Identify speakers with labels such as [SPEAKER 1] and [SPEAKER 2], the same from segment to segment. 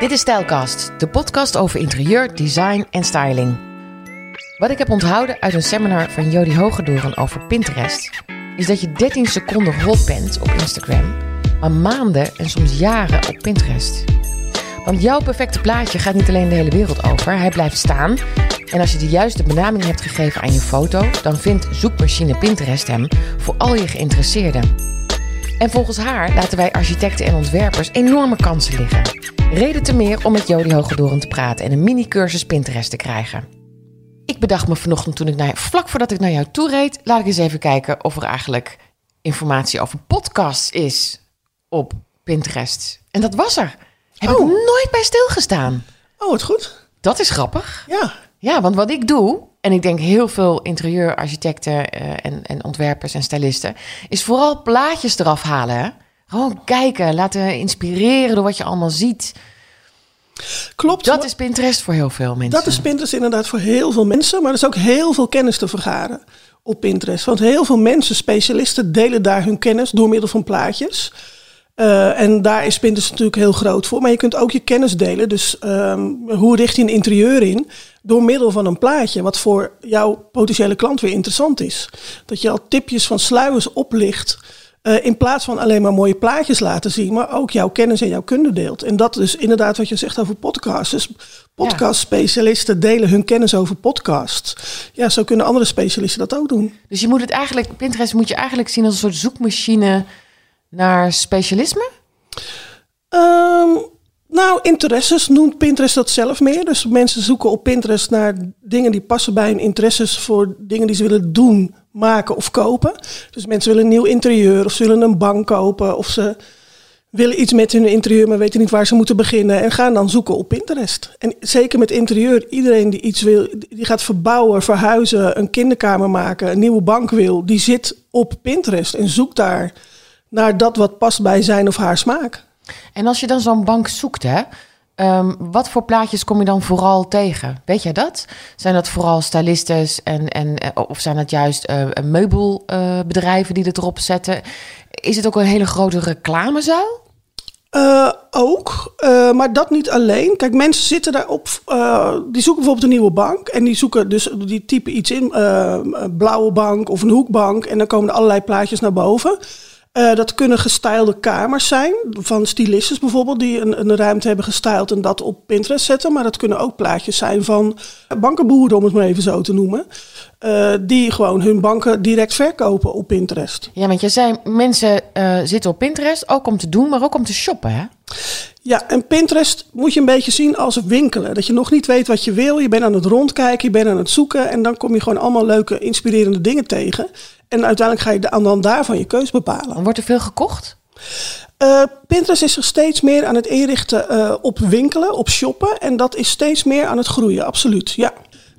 [SPEAKER 1] Dit is Stijlcast, de podcast over interieur, design en styling. Wat ik heb onthouden uit een seminar van Jody Hogedoren over Pinterest... is dat je 13 seconden hot bent op Instagram... maar maanden en soms jaren op Pinterest. Want jouw perfecte plaatje gaat niet alleen de hele wereld over, hij blijft staan... En als je de juiste benaming hebt gegeven aan je foto, dan vindt zoekmachine Pinterest hem voor al je geïnteresseerden. En volgens haar laten wij architecten en ontwerpers enorme kansen liggen. Reden te meer om met Jody Hogedoren te praten en een mini-cursus Pinterest te krijgen. Ik bedacht me vanochtend toen ik naar, vlak voordat ik naar jou toe reed, laat ik eens even kijken of er eigenlijk informatie over podcasts is op Pinterest. En dat was er. Heb ik
[SPEAKER 2] Oh.
[SPEAKER 1] nooit bij stilgestaan.
[SPEAKER 2] Oh, wat goed.
[SPEAKER 1] Dat is grappig.
[SPEAKER 2] Ja.
[SPEAKER 1] Ja, want wat ik doe, en ik denk heel veel interieurarchitecten eh, en, en ontwerpers en stylisten, is vooral plaatjes eraf halen. hè. Gewoon kijken, laten inspireren door wat je allemaal ziet.
[SPEAKER 2] Klopt.
[SPEAKER 1] Dat is Pinterest voor heel veel mensen.
[SPEAKER 2] dat is Pinterest inderdaad voor heel veel mensen. Maar er is ook heel veel kennis te vergaren op Pinterest. Want heel veel mensen, specialisten, delen daar hun kennis door middel van plaatjes. Eh, en daar is Pinterest natuurlijk heel groot voor. Maar je kunt ook je kennis delen. Dus ehm, hoe richt je een interieur in? Door middel van een plaatje. Wat voor jouw potentiële klant weer interessant is. Dat je al tipjes van sluiers oplicht. eh, in plaats van alleen maar mooie plaatjes laten zien. Maar ook jouw kennis en jouw kunde deelt. En dat is inderdaad wat je zegt over podcasts. Dus podcastspecialisten delen hun kennis over podcasts. Ja, zo kunnen andere specialisten dat ook doen.
[SPEAKER 1] Dus je moet het eigenlijk, Pinterest moet je eigenlijk zien als een soort zoekmachine naar specialisme.
[SPEAKER 2] Ehm, nou, interesses noemt Pinterest dat zelf meer. Dus mensen zoeken op Pinterest naar dingen die passen bij hun interesses voor dingen die ze willen doen, maken of kopen. Dus mensen willen een nieuw interieur of ze willen een bank kopen of ze willen iets met hun interieur, maar weten niet waar ze moeten beginnen en gaan dan zoeken op Pinterest. En zeker met interieur, iedereen die iets wil, die gaat verbouwen, verhuizen, een kinderkamer maken, een nieuwe bank wil, die zit op Pinterest en zoekt daar naar dat wat past bij zijn of haar smaak.
[SPEAKER 1] En als je dan zo'n bank zoekt, hè, ehm, wat voor plaatjes kom je dan vooral tegen? Weet jij dat? Zijn dat vooral stylistes en, en, eh, of zijn dat juist eh, meubelbedrijven die het erop zetten? Is het ook een hele grote reclamezaal?
[SPEAKER 2] Eh, ook, maar dat niet alleen. Kijk, mensen zitten daarop, eh, die zoeken bijvoorbeeld een nieuwe bank. En die zoeken dus, die typen iets in, blauwe bank of een hoekbank. En dan komen er allerlei plaatjes naar boven. Eh, dat kunnen gestylede kamers zijn, van stylistes bijvoorbeeld, die een, een ruimte hebben gestyled en dat op Pinterest zetten. Maar dat kunnen ook plaatjes zijn van bankenboeren, om het maar even zo te noemen. eh, die gewoon hun banken direct verkopen op Pinterest.
[SPEAKER 1] Ja, want je zei mensen eh, zitten op Pinterest ook om te doen, maar ook om te shoppen, hè?
[SPEAKER 2] Ja, en Pinterest moet je een beetje zien als winkelen. Dat je nog niet weet wat je wil. Je bent aan het rondkijken, je bent aan het zoeken. En dan kom je gewoon allemaal leuke, inspirerende dingen tegen. En uiteindelijk ga je da- dan daarvan je keus bepalen.
[SPEAKER 1] Wordt er veel gekocht.
[SPEAKER 2] Eh, Pinterest is zich steeds meer aan het inrichten eh, op winkelen, op shoppen. En dat is steeds meer aan het groeien, absoluut. Ja.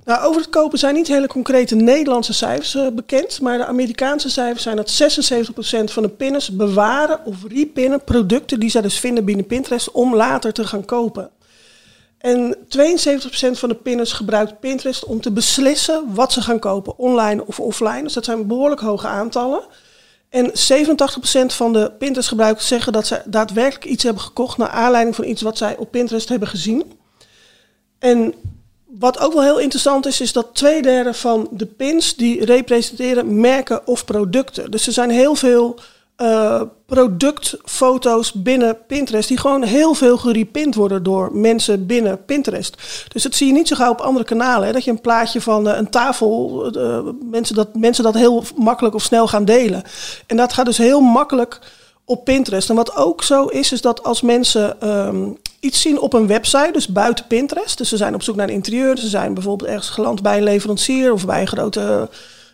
[SPEAKER 2] Nou, over het kopen zijn niet hele concrete Nederlandse cijfers eh, bekend. Maar de Amerikaanse cijfers zijn dat 76% van de pinners bewaren of repinnen producten die zij dus vinden binnen Pinterest om later te gaan kopen. En 72% van de pinners gebruikt Pinterest om te beslissen wat ze gaan kopen, online of offline. Dus dat zijn behoorlijk hoge aantallen. En 87% van de Pinterest-gebruikers zeggen dat ze daadwerkelijk iets hebben gekocht naar aanleiding van iets wat zij op Pinterest hebben gezien. En wat ook wel heel interessant is, is dat twee derde van de pins die representeren merken of producten. Dus er zijn heel veel eh, productfoto's binnen Pinterest die gewoon heel veel gerepind worden door mensen binnen Pinterest. Dus dat zie je niet zo gauw op andere kanalen. Hè, dat je een plaatje van eh, een tafel, eh, mensen, dat, mensen dat heel makkelijk of snel gaan delen. En dat gaat dus heel makkelijk op Pinterest. En wat ook zo is, is dat als mensen ehm, iets zien op een website, dus buiten Pinterest, dus ze zijn op zoek naar een interieur, ze zijn bijvoorbeeld ergens geland bij een leverancier of bij een grote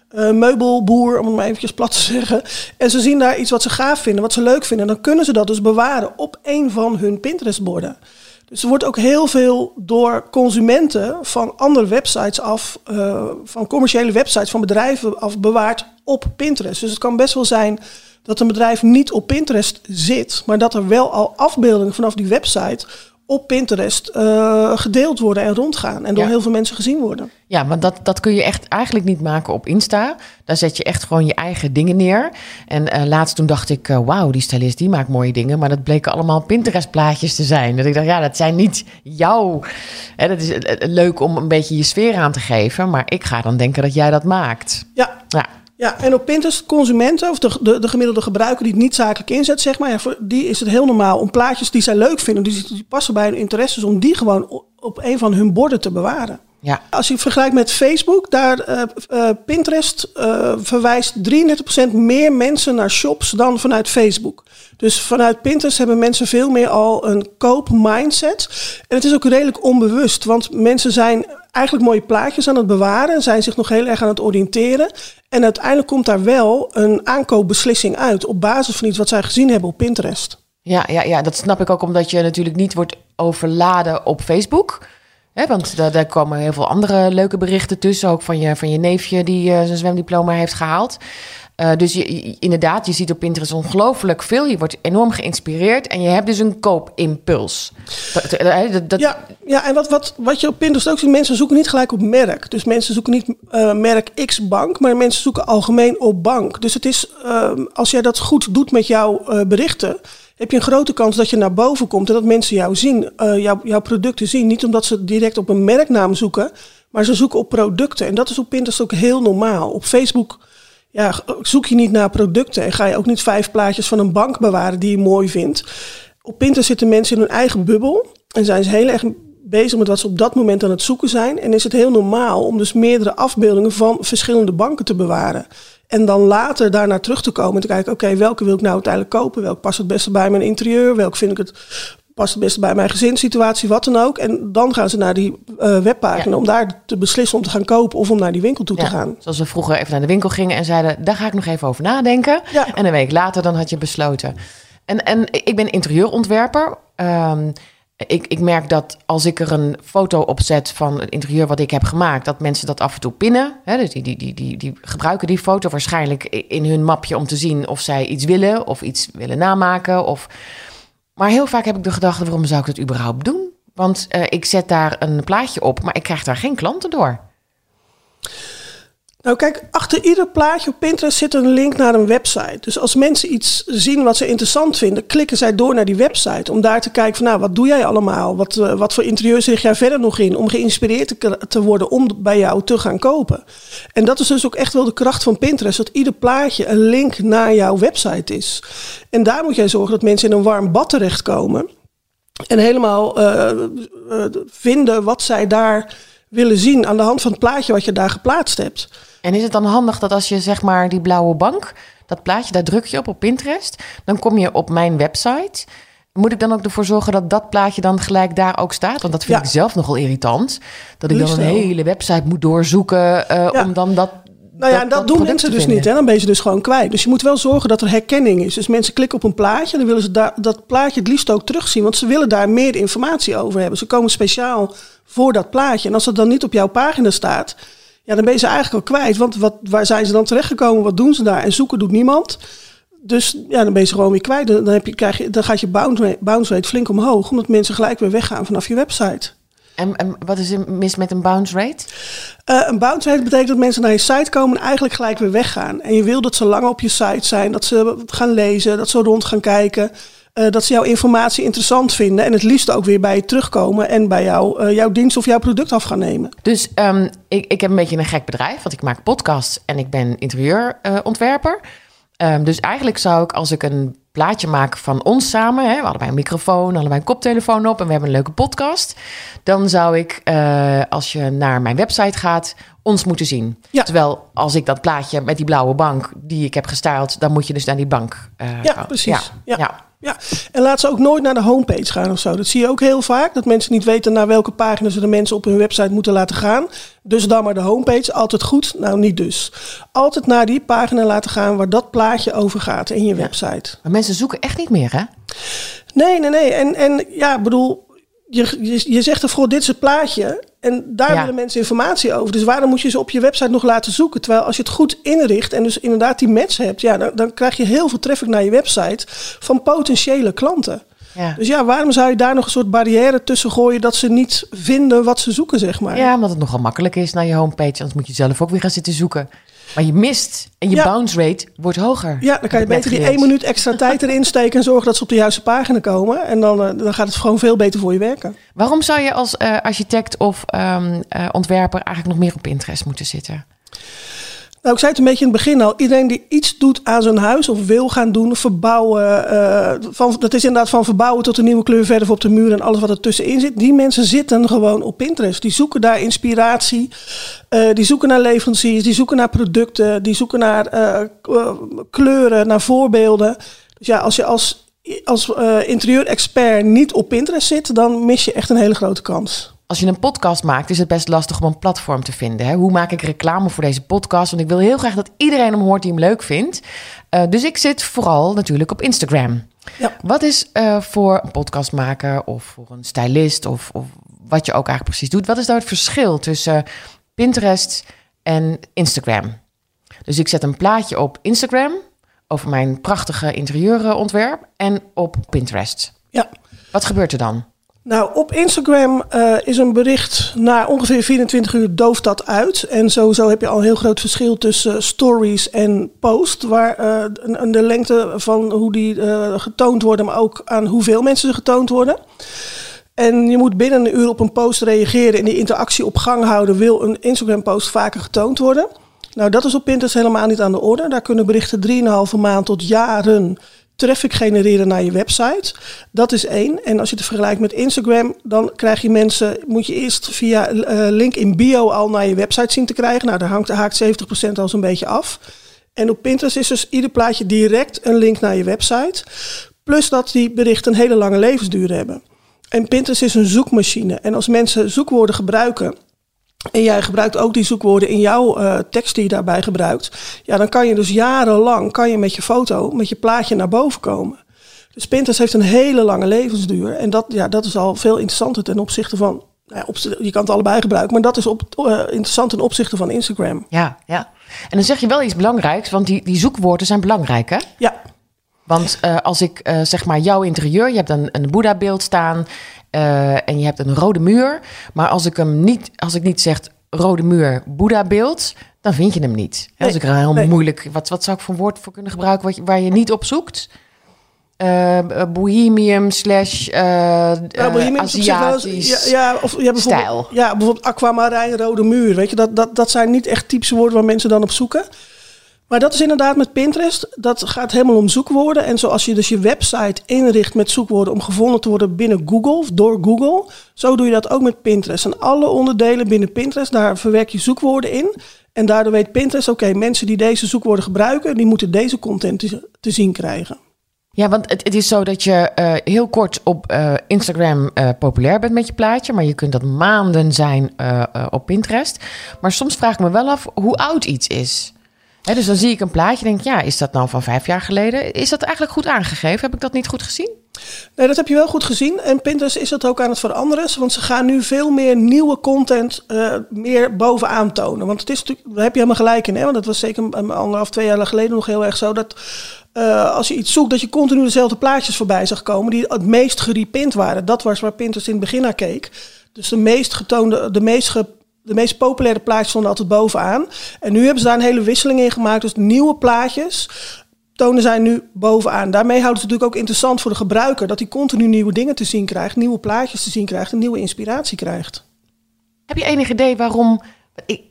[SPEAKER 2] eh, meubelboer, om het maar eventjes plat te zeggen. En ze zien daar iets wat ze gaaf vinden, wat ze leuk vinden. Dan kunnen ze dat dus bewaren op een van hun Pinterest-borden. Dus er wordt ook heel veel door consumenten van andere websites af, eh, van commerciële websites, van bedrijven af bewaard op Pinterest. Dus het kan best wel zijn dat een bedrijf niet op Pinterest zit, maar dat er wel al afbeeldingen vanaf die website op Pinterest uh, gedeeld worden en rondgaan. En door heel veel mensen gezien worden.
[SPEAKER 1] Ja, maar dat, dat kun je echt eigenlijk niet maken op Insta. Daar zet je echt gewoon je eigen dingen neer. En uh, laatst toen dacht ik, uh, wauw, die stylist die maakt mooie dingen. Maar dat bleken allemaal Pinterest plaatjes te zijn. Dat ik dacht, ja, dat zijn niet jouw... Hè, dat is leuk om een beetje je sfeer aan te geven. Maar ik ga dan denken dat jij dat maakt.
[SPEAKER 2] Ja. ja. Ja, en op Pinterest, consumenten of de, de, de, gemiddelde gebruiker die het niet zakelijk inzet, zeg maar, ja, voor die is het heel normaal om plaatjes die zij leuk vinden, die, die passen bij hun interesses, om die gewoon op een van hun borden te bewaren. Ja. Als je vergelijkt met Facebook, daar uh, uh, Pinterest uh, verwijst 33% meer mensen naar shops dan vanuit Facebook. Dus vanuit Pinterest hebben mensen veel meer al een koop-mindset. En het is ook redelijk onbewust, want mensen zijn eigenlijk mooie plaatjes aan het bewaren, zijn zich nog heel erg aan het oriënteren. En uiteindelijk komt daar wel een aankoopbeslissing uit op basis van iets wat zij gezien hebben op Pinterest.
[SPEAKER 1] Ja, ja, ja, dat snap ik ook omdat je natuurlijk niet wordt overladen op Facebook. Want daar, komen heel veel andere leuke berichten tussen. Ook van je, van je neefje die uh, zijn zwemdiploma heeft gehaald. Uh, dus je, inderdaad, je ziet op Pinterest ongelooflijk veel. Je wordt enorm geïnspireerd en je hebt dus een koopimpuls.
[SPEAKER 2] Dat, dat, dat... Ja, ja, en wat, wat, wat je op Pinterest ook ziet, mensen zoeken niet gelijk op merk. Dus mensen zoeken niet merk X bank, maar mensen zoeken algemeen op bank. Dus het is, uh, als jij dat goed doet met jouw berichten, heb je een grote kans dat je naar boven komt en dat mensen jou zien, jou, jouw producten zien. Niet omdat ze direct op een merknaam zoeken, maar ze zoeken op producten. En dat is op Pinterest ook heel normaal. Op Facebook ja, zoek je niet naar producten en ga je ook niet vijf plaatjes van een bank bewaren die je mooi vindt. Op Pinterest zitten mensen in hun eigen bubbel en zijn ze heel erg bezig met wat ze op dat moment aan het zoeken zijn. En is het heel normaal om dus meerdere afbeeldingen van verschillende banken te bewaren. En dan later daarnaar terug te komen en te kijken, oké, welke wil ik nou uiteindelijk kopen? Welke past het beste bij mijn interieur? Welke vind ik het past het beste bij mijn gezinssituatie, wat dan ook. En dan gaan ze naar die uh, webpagina om daar te beslissen om te gaan kopen of om naar die winkel toe te gaan.
[SPEAKER 1] Zoals we vroeger even naar de winkel gingen en zeiden, daar ga ik nog even over nadenken. Ja. En een week later dan had je besloten. En, en ik ben interieurontwerper. Um, ik, ik merk dat als ik er een foto op zet van het interieur wat ik heb gemaakt, dat mensen dat af en toe pinnen. Hè, dus die, die, die, die, die gebruiken die foto waarschijnlijk in hun mapje om te zien of zij iets willen of iets willen namaken. Of maar heel vaak heb ik de gedachte, waarom zou ik dat überhaupt doen? Want uh, ik zet daar een plaatje op, maar ik krijg daar geen klanten door.
[SPEAKER 2] Nou kijk, achter ieder plaatje op Pinterest zit een link naar een website. Dus als mensen iets zien wat ze interessant vinden, klikken zij door naar die website. Om daar te kijken van nou, wat doe jij allemaal? Wat, uh, wat voor interieur zeg jij verder nog in? Om geïnspireerd te, worden om bij jou te gaan kopen. En dat is dus ook echt wel de kracht van Pinterest. Dat ieder plaatje een link naar jouw website is. En daar moet jij zorgen dat mensen in een warm bad terechtkomen. En helemaal uh, uh, vinden wat zij daar willen zien aan de hand van het plaatje wat je daar geplaatst hebt.
[SPEAKER 1] En is het dan handig dat als je zeg maar die blauwe bank, dat plaatje, daar druk je op op Pinterest, dan kom je op mijn website. Moet ik dan ook ervoor zorgen dat dat plaatje dan gelijk daar ook staat? Want dat vind ik zelf nogal irritant. Dat ik dan een hele website moet doorzoeken uh, om dan dat
[SPEAKER 2] nou ja, dat, dat doen mensen dus niet. Hè? Dan ben je ze dus gewoon kwijt. Dus je moet wel zorgen dat er herkenning is. Dus mensen klikken op een plaatje, dan willen ze daar, dat plaatje het liefst ook terugzien. Want ze willen daar meer informatie over hebben. Ze komen speciaal voor dat plaatje. En als het dan niet op jouw pagina staat, ja, dan ben je ze eigenlijk al kwijt. Want wat, waar zijn ze dan terechtgekomen? Wat doen ze daar? En zoeken doet niemand. Dus ja, dan ben je ze gewoon weer kwijt. Dan, heb je, krijg je, dan gaat je bounce rate, flink omhoog. Omdat mensen gelijk weer weggaan vanaf je website.
[SPEAKER 1] En, en wat is er mis met een bounce rate?
[SPEAKER 2] Uh, een bounce rate betekent dat mensen naar je site komen en eigenlijk gelijk weer weggaan. En je wil dat ze lang op je site zijn, dat ze gaan lezen, dat ze rond gaan kijken. Uh, dat ze jouw informatie interessant vinden en het liefst ook weer bij je terugkomen en bij jou, uh, jouw dienst of jouw product af gaan nemen.
[SPEAKER 1] Dus um, ik, ik heb een beetje een gek bedrijf, want ik maak podcasts en ik ben interieurontwerper. Um, dus eigenlijk zou ik, als ik een plaatje maak van ons samen, hè, we hadden bij een microfoon, hadden wij een koptelefoon op en we hebben een leuke podcast, dan zou ik, uh, als je naar mijn website gaat, ons moeten zien. Ja. Terwijl als ik dat plaatje met die blauwe bank die ik heb gestyled, dan moet je dus naar die bank.
[SPEAKER 2] Uh, ja, precies. ja. ja. Ja, en laat ze ook nooit naar de homepage gaan of zo. Dat zie je ook heel vaak. Dat mensen niet weten naar welke pagina ze de mensen op hun website moeten laten gaan. Dus dan maar de homepage. Altijd goed. Nou, niet dus. Altijd naar die pagina laten gaan waar dat plaatje over gaat in je website.
[SPEAKER 1] Maar mensen zoeken echt niet meer, hè?
[SPEAKER 2] Nee, nee, nee. En, en ja, bedoel, je, je, je zegt ervoor, dit is het plaatje. En daar willen mensen informatie over. Dus waarom moet je ze op je website nog laten zoeken? Terwijl als je het goed inricht en dus inderdaad die match hebt, ja, dan, dan krijg je heel veel traffic naar je website van potentiële klanten.
[SPEAKER 1] Ja.
[SPEAKER 2] Dus ja, waarom zou je daar nog een soort barrière tussen gooien dat ze niet vinden wat ze zoeken, zeg maar?
[SPEAKER 1] ja, omdat het nogal makkelijk is naar je homepage. Anders moet je zelf ook weer gaan zitten zoeken. Maar je mist en je
[SPEAKER 2] Ja.
[SPEAKER 1] bounce rate wordt hoger.
[SPEAKER 2] Ja, dan kan je beter die één minuut extra tijd erin steken en zorgen dat ze op de juiste pagina komen. En dan, eh, dan gaat het gewoon veel beter voor je werken.
[SPEAKER 1] Waarom zou je als eh, architect of ehm, eh, ontwerper eigenlijk nog meer op Pinterest moeten zitten?
[SPEAKER 2] Nou, ik zei het een beetje in het begin al. Iedereen die iets doet aan zijn huis of wil gaan doen, verbouwen. eh, dat is inderdaad van verbouwen tot een nieuwe kleur verder op de muur en alles wat er tussenin zit. Die mensen zitten gewoon op Pinterest. Die zoeken daar inspiratie. eh, die zoeken naar leveranciers. Die zoeken naar producten. Die zoeken naar eh, kleuren, naar voorbeelden. Dus ja, als je als, als interieurexpert niet op Pinterest zit, dan mis je echt een hele grote kans.
[SPEAKER 1] Als je een podcast maakt, is het best lastig om een platform te vinden. Hè? Hoe maak ik reclame voor deze podcast? Want ik wil heel graag dat iedereen hem hoort die hem leuk vindt. Eh, dus ik zit vooral natuurlijk op Instagram.
[SPEAKER 2] Ja.
[SPEAKER 1] Wat is eh, voor een podcastmaker of voor een stylist of, of wat je ook eigenlijk precies doet, wat is nou het verschil tussen Pinterest en Instagram? Dus ik zet een plaatje op Instagram over mijn prachtige interieurontwerp en op Pinterest.
[SPEAKER 2] Ja.
[SPEAKER 1] Wat gebeurt er dan?
[SPEAKER 2] Nou, op Instagram eh, is een bericht na ongeveer 24 uur dooft dat uit. En sowieso heb je al een heel groot verschil tussen stories en post. Waar eh, een- een- de lengte van hoe die eh, getoond worden, maar ook aan hoeveel mensen ze getoond worden. En je moet binnen een uur op een post reageren en die interactie op gang houden. Wil een Instagram post vaker getoond worden? Nou, dat is op Pinterest helemaal niet aan de orde. Daar kunnen berichten 3,5 maand tot jaren traffic genereren naar je website. Dat is één. En als je het vergelijkt met Instagram, dan krijg je mensen, moet je eerst via eh, link in bio al naar je website zien te krijgen. Nou, daar hangt, haakt 70% al zo'n beetje af. En op Pinterest is dus ieder plaatje direct een link naar je website. Plus dat die berichten een hele lange levensduur hebben. En Pinterest is een zoekmachine. En als mensen zoekwoorden gebruiken. En jij gebruikt ook die zoekwoorden in jouw eh, tekst die je daarbij gebruikt. Ja, dan kan je dus jarenlang kan je met je foto, met je plaatje naar boven komen. Dus Pinterest heeft een hele lange levensduur. En dat, ja, dat is al veel interessanter ten opzichte van. Nou ja, op, je kan het allebei gebruiken, maar dat is op, eh, interessant ten opzichte van Instagram.
[SPEAKER 1] Ja, ja. En dan zeg je wel iets belangrijks, want die, die zoekwoorden zijn belangrijk, hè?
[SPEAKER 2] Ja,
[SPEAKER 1] Want eh, als ik zeg maar jouw interieur, je hebt een, een Boeddha-beeld staan eh, en je hebt een rode muur. Maar als ik hem niet, als ik niet zeg rode muur, Boeddha-beeld, dan vind je hem niet. Hè, als
[SPEAKER 2] Nee,
[SPEAKER 1] ik er een heel
[SPEAKER 2] nee.
[SPEAKER 1] moeilijk, wat, wat zou ik voor woord voor kunnen gebruiken wat je, waar je niet op zoekt? Eh, bohemium slash eh
[SPEAKER 2] Ja,
[SPEAKER 1] eh,
[SPEAKER 2] eens-
[SPEAKER 1] Aziatisch.
[SPEAKER 2] Ja, ja, of ja, bijvoorbeeld,
[SPEAKER 1] stijl.
[SPEAKER 2] Ja, bijvoorbeeld aquamarijn, rode muur. Weet je, dat, dat, dat zijn niet echt typische woorden waar mensen dan op zoeken. Maar dat is inderdaad met Pinterest. Dat gaat helemaal om zoekwoorden. En zoals je dus je website inricht met zoekwoorden om gevonden te worden binnen Google, of door Google. Zo doe je dat ook met Pinterest. En alle onderdelen binnen Pinterest, daar verwerk je zoekwoorden in. En daardoor weet Pinterest, oké, mensen die deze zoekwoorden gebruiken, die moeten deze content te, zien krijgen.
[SPEAKER 1] Ja, want het, het is zo dat je eh, heel kort op eh, Instagram eh, populair bent met je plaatje, maar je kunt dat maanden zijn op Pinterest. Maar soms vraag ik me wel af hoe oud iets is. Dus dan zie ik een plaatje en denk, ja, is dat nou van vijf jaar geleden? Is dat eigenlijk goed aangegeven? Heb ik dat niet goed gezien?
[SPEAKER 2] Nee, dat heb je wel goed gezien. En Pinterest is dat ook aan het veranderen. Want ze gaan nu veel meer nieuwe content eh, meer bovenaan tonen. Want het is daar heb je helemaal gelijk in. Hè? Want dat was zeker anderhalf, twee jaar geleden nog heel erg zo. Dat eh, als je iets zoekt, dat je continu dezelfde plaatjes voorbij zag komen. Die het meest gerepint waren. Dat was waar Pinterest in het begin naar keek. Dus de meest getoonde, de meest de meest populaire plaatjes stonden altijd bovenaan. En nu hebben ze daar een hele wisseling in gemaakt. Dus nieuwe plaatjes tonen zij nu bovenaan. Daarmee houden ze het natuurlijk ook interessant voor de gebruiker. Dat hij continu nieuwe dingen te zien krijgt, nieuwe plaatjes te zien krijgt en nieuwe inspiratie krijgt.
[SPEAKER 1] Heb je enig idee waarom...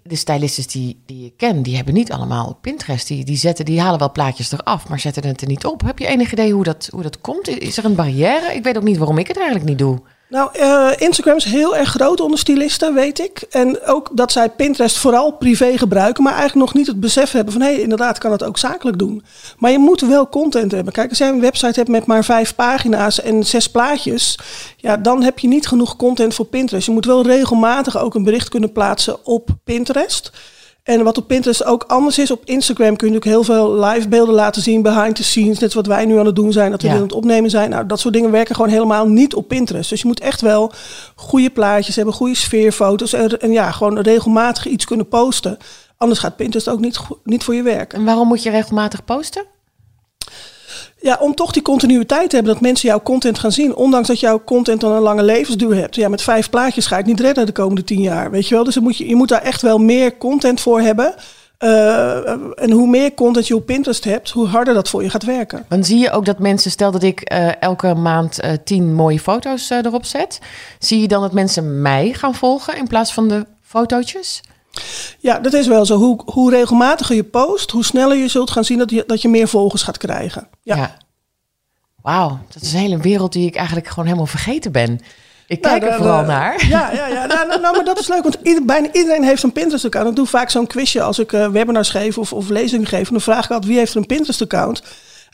[SPEAKER 1] De stylistes die, die ik ken, die hebben niet allemaal Pinterest. Die, die, zetten, die halen wel plaatjes eraf, maar zetten het er niet op. Heb je enig idee hoe dat, hoe dat komt? Is er een barrière? Ik weet ook niet waarom ik het eigenlijk niet doe.
[SPEAKER 2] Nou, eh, Instagram is heel erg groot onder stylisten, weet ik. En ook dat zij Pinterest vooral privé gebruiken, maar eigenlijk nog niet het besef hebben van hé, hey, inderdaad kan het ook zakelijk doen. Maar je moet wel content hebben. Kijk, als jij een website hebt met maar vijf pagina's en zes plaatjes, ja, dan heb je niet genoeg content voor Pinterest. Je moet wel regelmatig ook een bericht kunnen plaatsen op Pinterest. En wat op Pinterest ook anders is, op Instagram kun je natuurlijk heel veel live beelden laten zien, behind the scenes, net wat wij nu aan het doen zijn, dat we
[SPEAKER 1] Ja.
[SPEAKER 2] dit aan het opnemen zijn. Nou, dat soort dingen werken gewoon helemaal niet op Pinterest. Dus je moet echt wel goede plaatjes hebben, goede sfeerfoto's en, en ja, gewoon regelmatig iets kunnen posten. Anders gaat Pinterest ook niet, niet voor je werken.
[SPEAKER 1] En waarom moet je regelmatig posten?
[SPEAKER 2] Ja, om toch die continuïteit te hebben, dat mensen jouw content gaan zien. Ondanks dat jouw content dan een lange levensduur hebt. Ja, met vijf plaatjes ga het niet redden de komende tien jaar. Weet je wel? Dus moet je, je moet daar echt wel meer content voor hebben. Uh, en hoe meer content je op Pinterest hebt, hoe harder dat voor je gaat werken.
[SPEAKER 1] Dan zie je ook dat mensen, stel dat ik uh, elke maand uh, tien mooie foto's erop zet. Zie je dan dat mensen mij gaan volgen in plaats van de fotootjes?
[SPEAKER 2] Ja, dat is wel zo. Hoe, hoe regelmatiger je post, hoe sneller je zult gaan zien dat je, dat je meer volgers gaat krijgen. Ja. ja.
[SPEAKER 1] Wauw, dat is een hele wereld die ik eigenlijk gewoon helemaal vergeten ben. Ik kijk nou, er vooral naar.
[SPEAKER 2] Ja, ja, ja. Nou, nou, nou, maar dat is leuk, want ieder, bijna iedereen heeft een Pinterest-account. Ik doe vaak zo'n quizje als ik uh, webinars geef of, of lezingen geef. En dan vraag ik altijd, wie heeft er een Pinterest-account?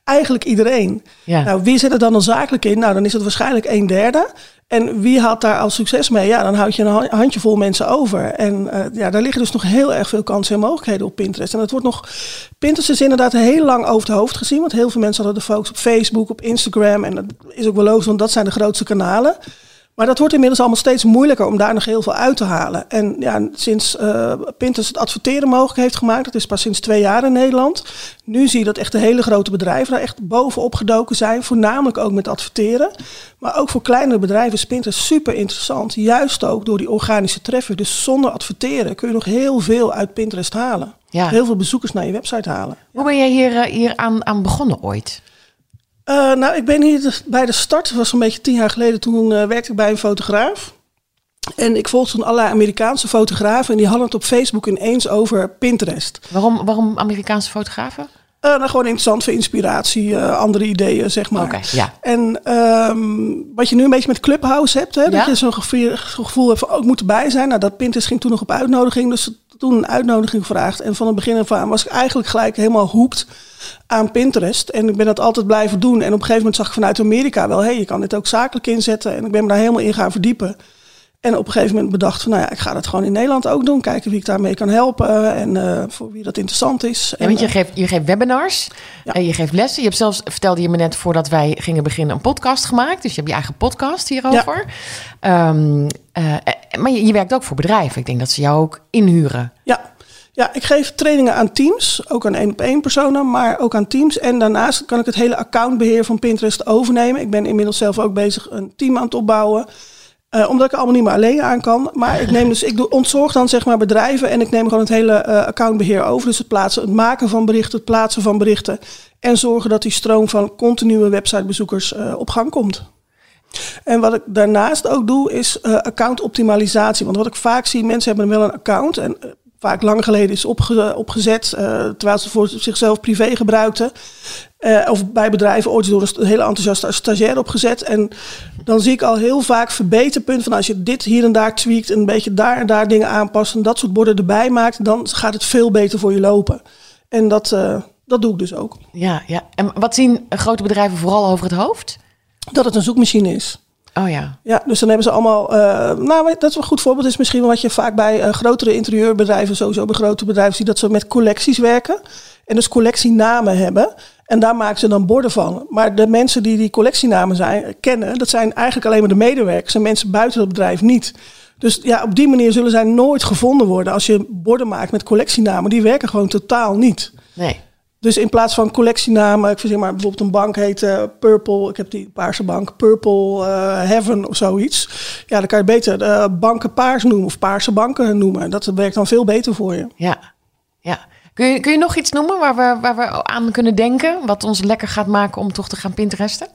[SPEAKER 2] Eigenlijk iedereen. Ja. Nou, wie zit er dan al zakelijk in? Nou, dan is het waarschijnlijk een derde. En wie had daar al succes mee? Ja, dan houd je een handjevol mensen over. En uh, ja, daar liggen dus nog heel erg veel kansen en mogelijkheden op Pinterest. En het wordt nog. Pinterest is inderdaad heel lang over het hoofd gezien. Want heel veel mensen hadden de focus op Facebook, op Instagram. En dat is ook wel logisch, want dat zijn de grootste kanalen. Maar dat wordt inmiddels allemaal steeds moeilijker om daar nog heel veel uit te halen. En ja, sinds uh, Pinterest het adverteren mogelijk heeft gemaakt, dat is pas sinds twee jaar in Nederland. Nu zie je dat echt de hele grote bedrijven daar echt bovenop gedoken zijn. Voornamelijk ook met adverteren. Maar ook voor kleinere bedrijven is Pinterest super interessant. Juist ook door die organische treffer. Dus zonder adverteren kun je nog heel veel uit Pinterest halen. Ja. Heel veel bezoekers naar je website halen.
[SPEAKER 1] Hoe ben jij hier, eh, hier aan, aan begonnen ooit?
[SPEAKER 2] Uh, nou, ik ben hier bij de start, dat was een beetje tien jaar geleden, toen uh, werkte ik bij een fotograaf. En ik volgde toen allerlei Amerikaanse fotografen en die hadden het op Facebook ineens over Pinterest.
[SPEAKER 1] Waarom, waarom Amerikaanse fotografen?
[SPEAKER 2] Uh, nou, gewoon interessant voor inspiratie, andere ideeën, zeg maar.
[SPEAKER 1] Oké, ja.
[SPEAKER 2] En um, wat je nu een beetje met Clubhouse hebt, hè, dat je zo'n gevoel, gevoel hebt van, ook oh, moet erbij zijn. Nou, dat Pinterest ging toen nog op uitnodiging, dus toen een uitnodiging gevraagd. En van het begin af aan was ik eigenlijk gelijk helemaal hoekt aan Pinterest. En ik ben dat altijd blijven doen. En op een gegeven moment zag ik vanuit Amerika wel, hé, hey, je kan dit ook zakelijk inzetten. En ik ben me daar helemaal in gaan verdiepen. En op een gegeven moment bedacht van, nou ja, ik ga dat gewoon in Nederland ook doen. Kijken wie ik daarmee kan helpen en uh, voor wie dat interessant is.
[SPEAKER 1] Ja, want je, geeft, je geeft webinars, ja. en je geeft lessen. Je hebt zelfs, vertelde je me net voordat wij gingen beginnen, een podcast gemaakt. Dus je hebt je eigen podcast hierover. Ja. Um, uh, maar je, je werkt ook voor bedrijven. Ik denk dat ze jou ook inhuren.
[SPEAKER 2] Ja, ja, ik geef trainingen aan teams, ook aan één op één personen, maar ook aan teams. En daarnaast kan ik het hele accountbeheer van Pinterest overnemen. Ik ben inmiddels zelf ook bezig een team aan het opbouwen. Uh, omdat ik allemaal niet meer alleen aan kan. Maar ik neem dus, ik doe, ontzorg dan zeg maar bedrijven en ik neem gewoon het hele uh, accountbeheer over. Dus het plaatsen, het maken van berichten, het plaatsen van berichten. En zorgen dat die stroom van continue websitebezoekers uh, op gang komt. En wat ik daarnaast ook doe, is uh, account optimalisatie. Want wat ik vaak zie, mensen hebben wel een account. En vaak lang geleden is opge opgezet, uh, terwijl ze voor zichzelf privé gebruikten. Uh, of bij bedrijven ooit door een hele enthousiaste stagiair opgezet. En dan zie ik al heel vaak verbeterpunten van als je dit hier en daar tweakt en een beetje daar en daar dingen aanpast en dat soort borden erbij maakt, dan gaat het veel beter voor je lopen. En dat, uh, dat doe ik dus ook.
[SPEAKER 1] Ja, ja, en wat zien grote bedrijven vooral over het hoofd?
[SPEAKER 2] Dat het een zoekmachine is.
[SPEAKER 1] Oh ja.
[SPEAKER 2] Ja, dus dan hebben ze allemaal. Uh, nou, dat is een goed voorbeeld. Is misschien wat je vaak bij uh, grotere interieurbedrijven, sowieso bij grote bedrijven, ziet dat ze met collecties werken. En dus collectienamen hebben. En daar maken ze dan borden van. Maar de mensen die die collectienamen zijn, kennen, dat zijn eigenlijk alleen maar de medewerkers en mensen buiten het bedrijf niet. Dus ja, op die manier zullen zij nooit gevonden worden. Als je borden maakt met collectienamen, die werken gewoon totaal niet.
[SPEAKER 1] Nee.
[SPEAKER 2] Dus in plaats van collectienamen, ik verzin maar bijvoorbeeld een bank heet uh, Purple, ik heb die paarse bank, Purple uh, Heaven of zoiets. Ja, dan kan je beter uh, banken paars noemen of paarse banken noemen. Dat werkt dan veel beter voor je.
[SPEAKER 1] Ja, ja. Kun je, kun je nog iets noemen waar we, waar we aan kunnen denken, wat ons lekker gaat maken om toch te gaan Pinteresten?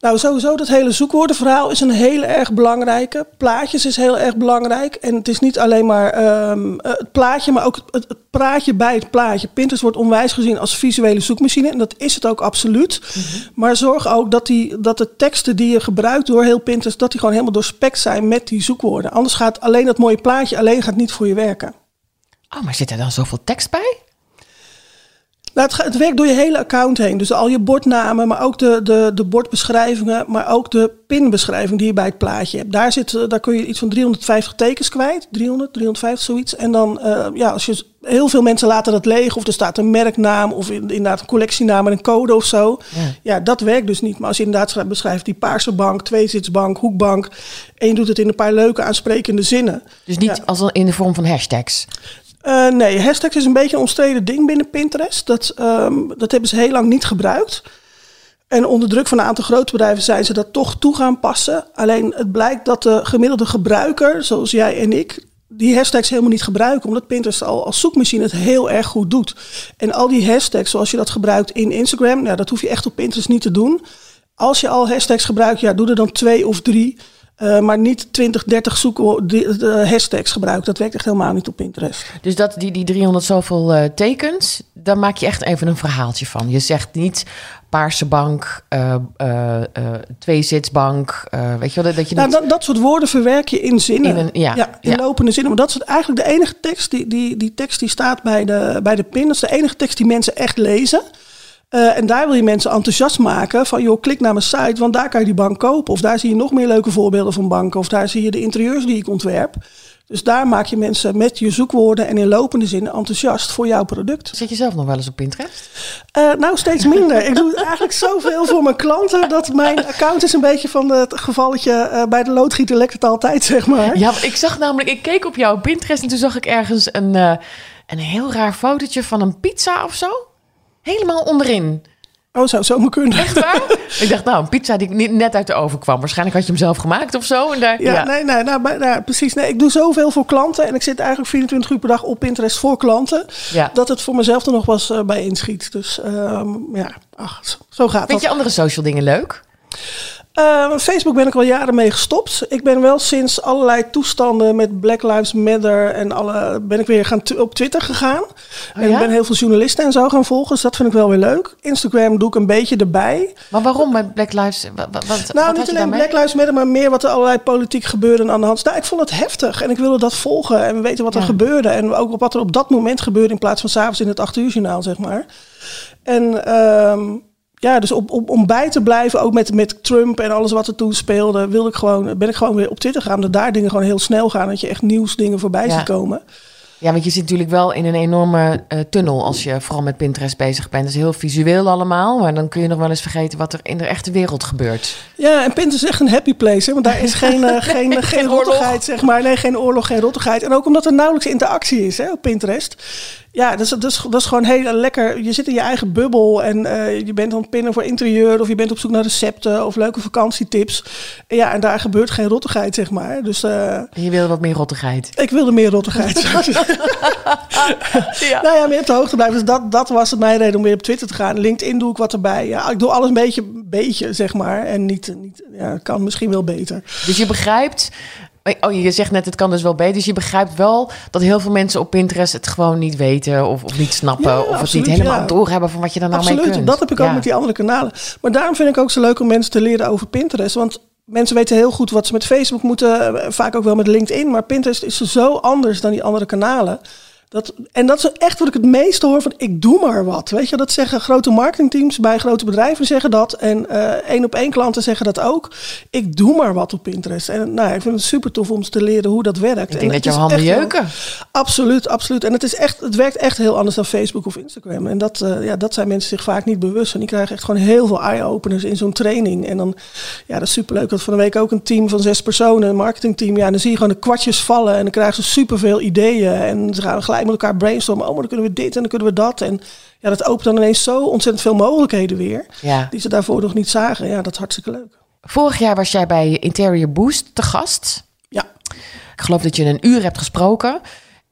[SPEAKER 2] Nou, sowieso dat hele zoekwoordenverhaal is een heel erg belangrijke. Plaatjes is heel erg belangrijk. En het is niet alleen maar um, het plaatje, maar ook het, het, praatje bij het plaatje. Pinterest wordt onwijs gezien als visuele zoekmachine. En dat is het ook absoluut. Mhm. Maar zorg ook dat, die, dat de teksten die je gebruikt door heel Pinterest... dat die gewoon helemaal doorspekt zijn met die zoekwoorden. Anders gaat alleen dat mooie plaatje alleen gaat niet voor je werken.
[SPEAKER 1] Oh, maar zit er dan zoveel tekst bij?
[SPEAKER 2] Nou, het, het, werkt door je hele account heen. Dus al je bordnamen, maar ook de, de, de bordbeschrijvingen, maar ook de pinbeschrijving die je bij het plaatje hebt. Daar, zit, daar kun je iets van 350 tekens kwijt. 300, 350 zoiets. En dan, uh, ja, als je heel veel mensen laten dat leeg, of er staat een merknaam, of inderdaad een collectienaam en een code of zo. Ja. ja. dat werkt dus niet. Maar als je inderdaad beschrijft die paarse bank, tweezitsbank, hoekbank, en je doet het in een paar leuke aansprekende zinnen.
[SPEAKER 1] Dus niet als in de vorm van hashtags?
[SPEAKER 2] Uh, nee, hashtags is een beetje een omstreden ding binnen Pinterest. Dat, um, dat hebben ze heel lang niet gebruikt. En onder druk van een aantal grote bedrijven zijn ze dat toch toe gaan passen. Alleen het blijkt dat de gemiddelde gebruiker, zoals jij en ik, die hashtags helemaal niet gebruiken, omdat Pinterest al als zoekmachine het heel erg goed doet. En al die hashtags, zoals je dat gebruikt in Instagram, nou, dat hoef je echt op Pinterest niet te doen. Als je al hashtags gebruikt, ja, doe er dan twee of drie. Uh, maar niet 20, 30 zoeken, de, de hashtags gebruiken. Dat werkt echt helemaal niet op Pinterest.
[SPEAKER 1] Dus dat, die, die 300 zoveel uh, tekens, daar maak je echt even een verhaaltje van. Je zegt niet paarse bank, uh, tweezitsbank, weet je wel, dat je
[SPEAKER 2] nou, dat, dat soort woorden verwerk je in zinnen.
[SPEAKER 1] In een, ja,
[SPEAKER 2] ja, in
[SPEAKER 1] ja.
[SPEAKER 2] lopende zinnen. Maar dat is eigenlijk de enige tekst, die, die, die tekst die staat bij de, bij de pin. Dat is de enige tekst die mensen echt lezen. Uh, en daar wil je mensen enthousiast maken van, joh, klik naar mijn site, want daar kan je die bank kopen. Of daar zie je nog meer leuke voorbeelden van banken. Of daar zie je de interieurs die ik ontwerp. Dus daar maak je mensen met je zoekwoorden en in lopende zin enthousiast voor jouw product.
[SPEAKER 1] Zit je zelf nog wel eens op Pinterest?
[SPEAKER 2] Uh, nou, steeds minder. ik doe eigenlijk zoveel voor mijn klanten dat mijn account is een beetje van het gevalletje uh, bij de loodgieter lekt het altijd, zeg maar.
[SPEAKER 1] Ja, ik zag namelijk, ik keek op jouw Pinterest en toen zag ik ergens een, uh, een heel raar fotootje van een pizza of zo. Helemaal onderin.
[SPEAKER 2] Oh, zou zo kunnen.
[SPEAKER 1] Echt waar? ik dacht, nou, een pizza die net uit de oven kwam. Waarschijnlijk had je hem zelf gemaakt of zo. En daar,
[SPEAKER 2] ja,
[SPEAKER 1] ja,
[SPEAKER 2] nee, nee, nou, maar, nou, precies. Nee, ik doe zoveel voor klanten. En ik zit eigenlijk 24 uur per dag op Pinterest voor klanten.
[SPEAKER 1] Ja.
[SPEAKER 2] Dat het voor mezelf er nog was uh, bij inschiet. Dus um, ja, ach, zo gaat
[SPEAKER 1] Vind
[SPEAKER 2] dat.
[SPEAKER 1] je andere social dingen leuk?
[SPEAKER 2] Uh, Facebook ben ik al jaren mee gestopt. Ik ben wel sinds allerlei toestanden met Black Lives Matter en alle ben ik weer gaan op Twitter gegaan.
[SPEAKER 1] Oh,
[SPEAKER 2] en
[SPEAKER 1] ja?
[SPEAKER 2] ik ben heel veel journalisten en zo gaan volgen. Dus dat vind ik wel weer leuk. Instagram doe ik een beetje erbij.
[SPEAKER 1] Maar waarom met Black Lives? Wat, wat,
[SPEAKER 2] nou,
[SPEAKER 1] wat
[SPEAKER 2] niet alleen Black Lives Matter, maar meer wat er allerlei politiek gebeurde aan de hand. Nou, ik vond het heftig en ik wilde dat volgen en weten wat er gebeurde. En ook op wat er op dat moment gebeurde in plaats van s'avonds in het 8 uur journaal, zeg maar. En um, ja, dus om, om, om bij te blijven, ook met, met Trump en alles wat er toen speelde, wil ik gewoon, ben ik gewoon weer op Twitter gaan. Dat daar dingen gewoon heel snel gaan. Dat je echt nieuwsdingen voorbij
[SPEAKER 1] Ja.
[SPEAKER 2] ziet komen.
[SPEAKER 1] Ja, want je zit natuurlijk wel in een enorme uh, tunnel als je vooral met Pinterest bezig bent. Dat is heel visueel allemaal, maar dan kun je nog wel eens vergeten wat er in de echte wereld gebeurt.
[SPEAKER 2] Ja, en Pinterest is echt een happy place, hè? want daar is geen, uh, geen, geen,
[SPEAKER 1] Geen
[SPEAKER 2] rottigheid, zeg maar. Nee, geen oorlog, geen rottigheid. En ook omdat er nauwelijks interactie is hè, op Pinterest. Ja, dat is, dat, is, dat is gewoon heel lekker. Je zit in je eigen bubbel en uh, je bent aan het pinnen voor interieur... of je bent op zoek naar recepten of leuke vakantietips. En ja, en daar gebeurt geen rottigheid, zeg maar. Dus uh,
[SPEAKER 1] Je wil wat meer rottigheid.
[SPEAKER 2] ik wilde meer rottigheid.
[SPEAKER 1] Ja.
[SPEAKER 2] Nou ja, meer op de hoogte blijven. Dus dat, dat was het mijn reden om weer op Twitter te gaan. LinkedIn doe ik wat erbij. Ja, ik doe alles een beetje, beetje zeg maar. En niet, niet ja, kan misschien wel beter.
[SPEAKER 1] Dus je begrijpt. Oh, je zegt net, het kan dus wel beter. Dus je begrijpt wel dat heel veel mensen op Pinterest het gewoon niet weten of, of niet snappen.
[SPEAKER 2] Ja,
[SPEAKER 1] of het
[SPEAKER 2] absoluut,
[SPEAKER 1] niet helemaal
[SPEAKER 2] ja.
[SPEAKER 1] doorhebben van wat je daar nou mee
[SPEAKER 2] Absoluut,
[SPEAKER 1] kunt.
[SPEAKER 2] dat heb ik ook
[SPEAKER 1] Ja.
[SPEAKER 2] met die andere kanalen. Maar daarom vind ik ook zo leuk om mensen te leren over Pinterest. Want mensen weten heel goed wat ze met Facebook moeten. eh, Vaak ook wel met LinkedIn. Maar Pinterest is zo anders dan die andere kanalen. Dat, en dat is echt wat ik het meest hoor van ik doe maar wat. Weet je, dat zeggen grote marketingteams bij grote bedrijven zeggen dat. En eh, één op één klanten zeggen dat ook. Ik doe maar wat op Pinterest. En nou, ik vind het super tof om te leren hoe dat werkt.
[SPEAKER 1] Ik
[SPEAKER 2] En
[SPEAKER 1] denk dat jouw
[SPEAKER 2] is
[SPEAKER 1] handen jeuken.
[SPEAKER 2] Absoluut, absoluut. En het, is echt, het werkt echt heel anders dan Facebook of Instagram. En dat, uh, ja, dat zijn mensen zich vaak niet bewust. En die krijgen echt gewoon heel veel eye-openers in zo'n training. En dan, ja, dat is superleuk. Had van de week ook een team van zes personen, een marketingteam. Ja, en dan zie je gewoon de kwartjes vallen. En dan krijgen ze superveel ideeën. En ze gaan gelijk met elkaar brainstormen. Oh, maar dan kunnen we dit en dan kunnen we dat. En ja, dat opent dan ineens zo ontzettend veel mogelijkheden weer.
[SPEAKER 1] Ja.
[SPEAKER 2] Die ze daarvoor nog niet zagen. Ja, dat is hartstikke leuk.
[SPEAKER 1] Vorig jaar was jij bij Interior Boost te gast.
[SPEAKER 2] Ja.
[SPEAKER 1] Ik geloof dat je een uur hebt gesproken.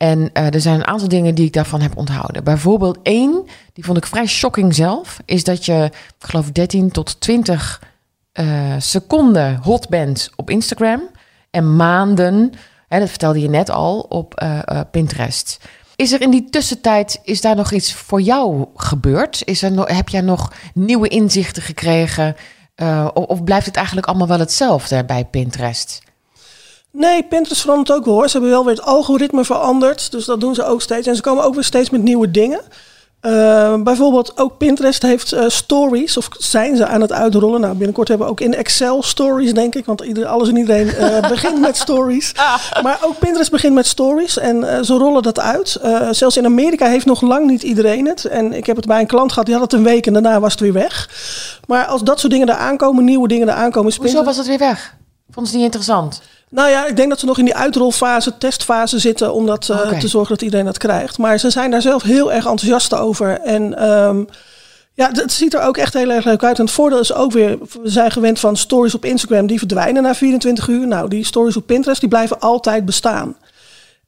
[SPEAKER 1] En uh, er zijn een aantal dingen die ik daarvan heb onthouden. Bijvoorbeeld één, die vond ik vrij shocking zelf, is dat je, ik geloof 13 tot 20 uh, seconden hot bent op Instagram en maanden, hè, dat vertelde je net al, op uh, Pinterest. Is er in die tussentijd, is daar nog iets voor jou gebeurd? Is er heb jij nog nieuwe inzichten gekregen? Of, of blijft het eigenlijk allemaal wel hetzelfde bij Pinterest?
[SPEAKER 2] Nee, Pinterest verandert ook wel hoor. Ze hebben wel weer het algoritme veranderd. Dus dat doen ze ook steeds. En ze komen ook weer steeds met nieuwe dingen. Uh, bijvoorbeeld ook Pinterest heeft uh, stories, of zijn ze aan het uitrollen. Nou, binnenkort hebben we ook in Excel stories, denk ik. Want ieder, alles en iedereen uh, begint met stories. Maar ook Pinterest begint met stories en ze rollen dat uit. Eh, zelfs in Amerika heeft nog lang niet iedereen het. En ik heb het bij een klant gehad, die had het een week en daarna was het weer weg. Maar als dat soort dingen er aankomen, nieuwe dingen er aankomen...
[SPEAKER 1] Hoezo was het weer weg? Vond ze niet interessant?
[SPEAKER 2] Nou ja, ik denk dat ze nog in die uitrolfase, testfase zitten om dat uh,
[SPEAKER 1] okay.
[SPEAKER 2] te zorgen dat iedereen dat krijgt. Maar ze zijn daar zelf heel erg enthousiast over. En um, Ja, het ziet er ook echt heel erg leuk uit. En het voordeel is ook weer, we zijn gewend van stories op Instagram, die verdwijnen na 24 uur. Nou, die stories op Pinterest, die blijven altijd bestaan.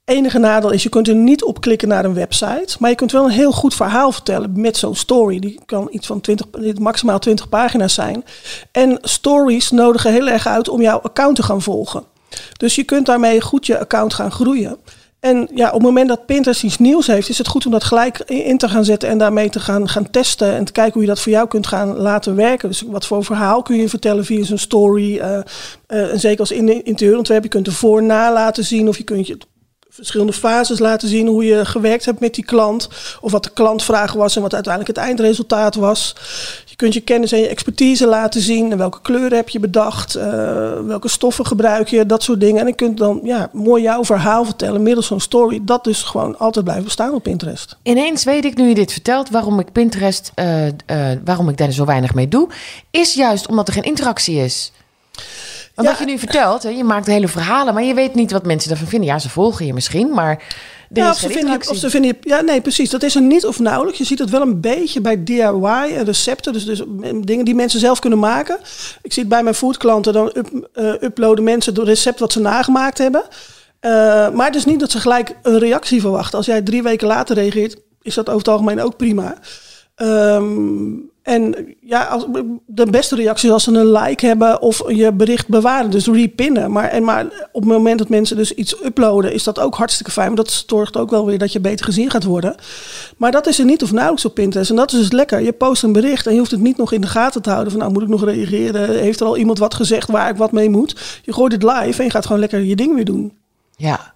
[SPEAKER 2] Enige nadeel is, je kunt er niet op klikken naar een website. Maar je kunt wel een heel goed verhaal vertellen met zo'n story. Die kan iets van 20, maximaal 20 pagina's zijn. En stories nodigen heel erg uit om jouw account te gaan volgen. Dus je kunt daarmee goed je account gaan groeien. En ja, op het moment dat Pinterest iets nieuws heeft, is het goed om dat gelijk in te gaan zetten en daarmee te gaan, gaan testen en te kijken hoe je dat voor jou kunt gaan laten werken. Dus wat voor verhaal kun je vertellen via zo'n story. Uh, en zeker als in interieurontwerp, je kunt ervoor na laten zien of je kunt je verschillende fases laten zien hoe je gewerkt hebt met die klant. Of wat de klantvraag was en wat uiteindelijk het eindresultaat was. Je kunt je kennis en je expertise laten zien. En welke kleuren heb je bedacht? Uh, welke stoffen gebruik je? Dat soort dingen. En je kunt dan ja, mooi jouw verhaal vertellen middels zo'n story. Dat dus gewoon altijd blijven bestaan op Pinterest.
[SPEAKER 1] Ineens weet ik nu je dit vertelt waarom ik Pinterest, uh, uh, waarom ik daar zo weinig mee doe. Is juist omdat er geen interactie is. Want wat je nu vertelt, hè, je maakt hele verhalen, maar je weet niet wat mensen ervan vinden. Ja, ze volgen je misschien, maar
[SPEAKER 2] ja, of ze, vinden, of ze vinden ja, nee, precies. Dat is er niet of nauwelijks. Je ziet het wel een beetje bij DIY en recepten, dus, dus dingen die mensen zelf kunnen maken. Ik zie het bij mijn foodklanten, dan up, uh, uploaden mensen het recept wat ze nagemaakt hebben. Uh, maar het is niet dat ze gelijk een reactie verwachten. Als jij drie weken later reageert, is dat over het algemeen ook prima. Um, en ja, als, de beste reactie is als ze een like hebben of je bericht bewaren, dus repinnen. Maar, en maar op het moment dat mensen dus iets uploaden, is dat ook hartstikke fijn. Want dat zorgt ook wel weer dat je beter gezien gaat worden. Maar dat is er niet of nauwelijks op Pinterest. En dat is dus lekker. Je post een bericht en je hoeft het niet nog in de gaten te houden. Van nou, moet ik nog reageren? Heeft er al iemand wat gezegd waar ik wat mee moet? Je gooit het live en je gaat gewoon lekker je ding weer doen.
[SPEAKER 1] Ja.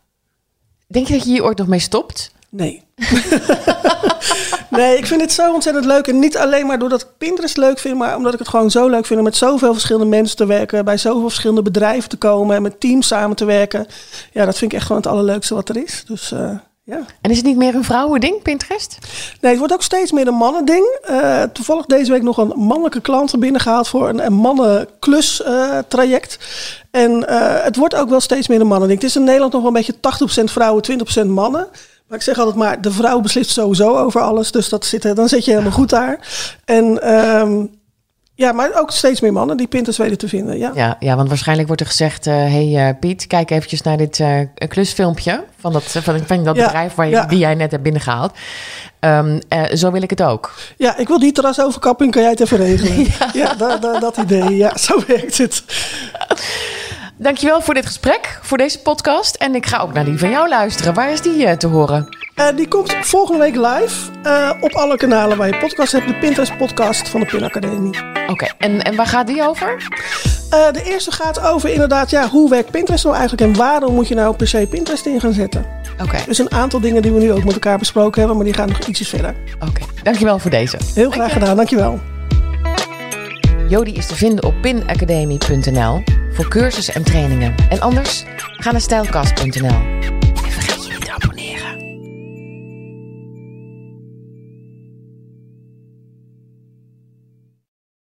[SPEAKER 1] Denk je dat je hier ooit nog mee stopt?
[SPEAKER 2] Nee. nee, ik vind het zo ontzettend leuk. En niet alleen maar doordat ik Pinterest leuk vind, maar omdat ik het gewoon zo leuk vind om met zoveel verschillende mensen te werken, bij zoveel verschillende bedrijven te komen en met teams samen te werken. Ja, dat vind ik echt gewoon het allerleukste wat er is. Dus uh, ja.
[SPEAKER 1] En is het niet meer een vrouwending, Pinterest?
[SPEAKER 2] Nee, het wordt ook steeds meer een mannending. Uh, toevallig deze week nog een mannelijke klant binnengehaald voor een, een mannenklus uh, traject. En uh, het wordt ook wel steeds meer een mannending. Het is in Nederland nog wel een beetje 80% vrouwen, 20% mannen. Maar ik zeg altijd maar, de vrouw beslist sowieso over alles. Dus dat zit, dan zit je helemaal goed daar. En um, ja, maar ook steeds meer mannen die Pinterest weten te vinden. Ja,
[SPEAKER 1] ja, ja want waarschijnlijk wordt er gezegd... Uh, hey uh, Piet, kijk eventjes naar dit uh, klusfilmpje... van dat, van, van dat ja, bedrijf waar je, ja. die jij net hebt binnengehaald. Um, zo wil ik het ook.
[SPEAKER 2] Ja, ik wil die terrasoverkapping. Kan jij het even regelen? ja, dat idee. Ja, zo werkt het.
[SPEAKER 1] Dankjewel voor dit gesprek, voor deze podcast. En ik ga ook naar die van jou luisteren. Waar is die uh, te horen?
[SPEAKER 2] Uh, die komt volgende week live uh, op alle kanalen waar je podcast hebt. De Pinterest podcast van de Pin Academie.
[SPEAKER 1] Oké, okay. en, en waar gaat die over?
[SPEAKER 2] de eerste gaat over inderdaad, ja, hoe werkt Pinterest nou eigenlijk en waarom moet je nou per se Pinterest in gaan zetten?
[SPEAKER 1] Oké. Okay.
[SPEAKER 2] Dus een aantal dingen die we nu ook met elkaar besproken hebben, maar die gaan nog ietsjes verder.
[SPEAKER 1] Oké, okay. dankjewel voor deze.
[SPEAKER 2] Heel graag Dank gedaan, dankjewel.
[SPEAKER 1] Jody is te vinden op pinacademy.nl voor cursussen en trainingen. En anders ga naar stijlkast.nl.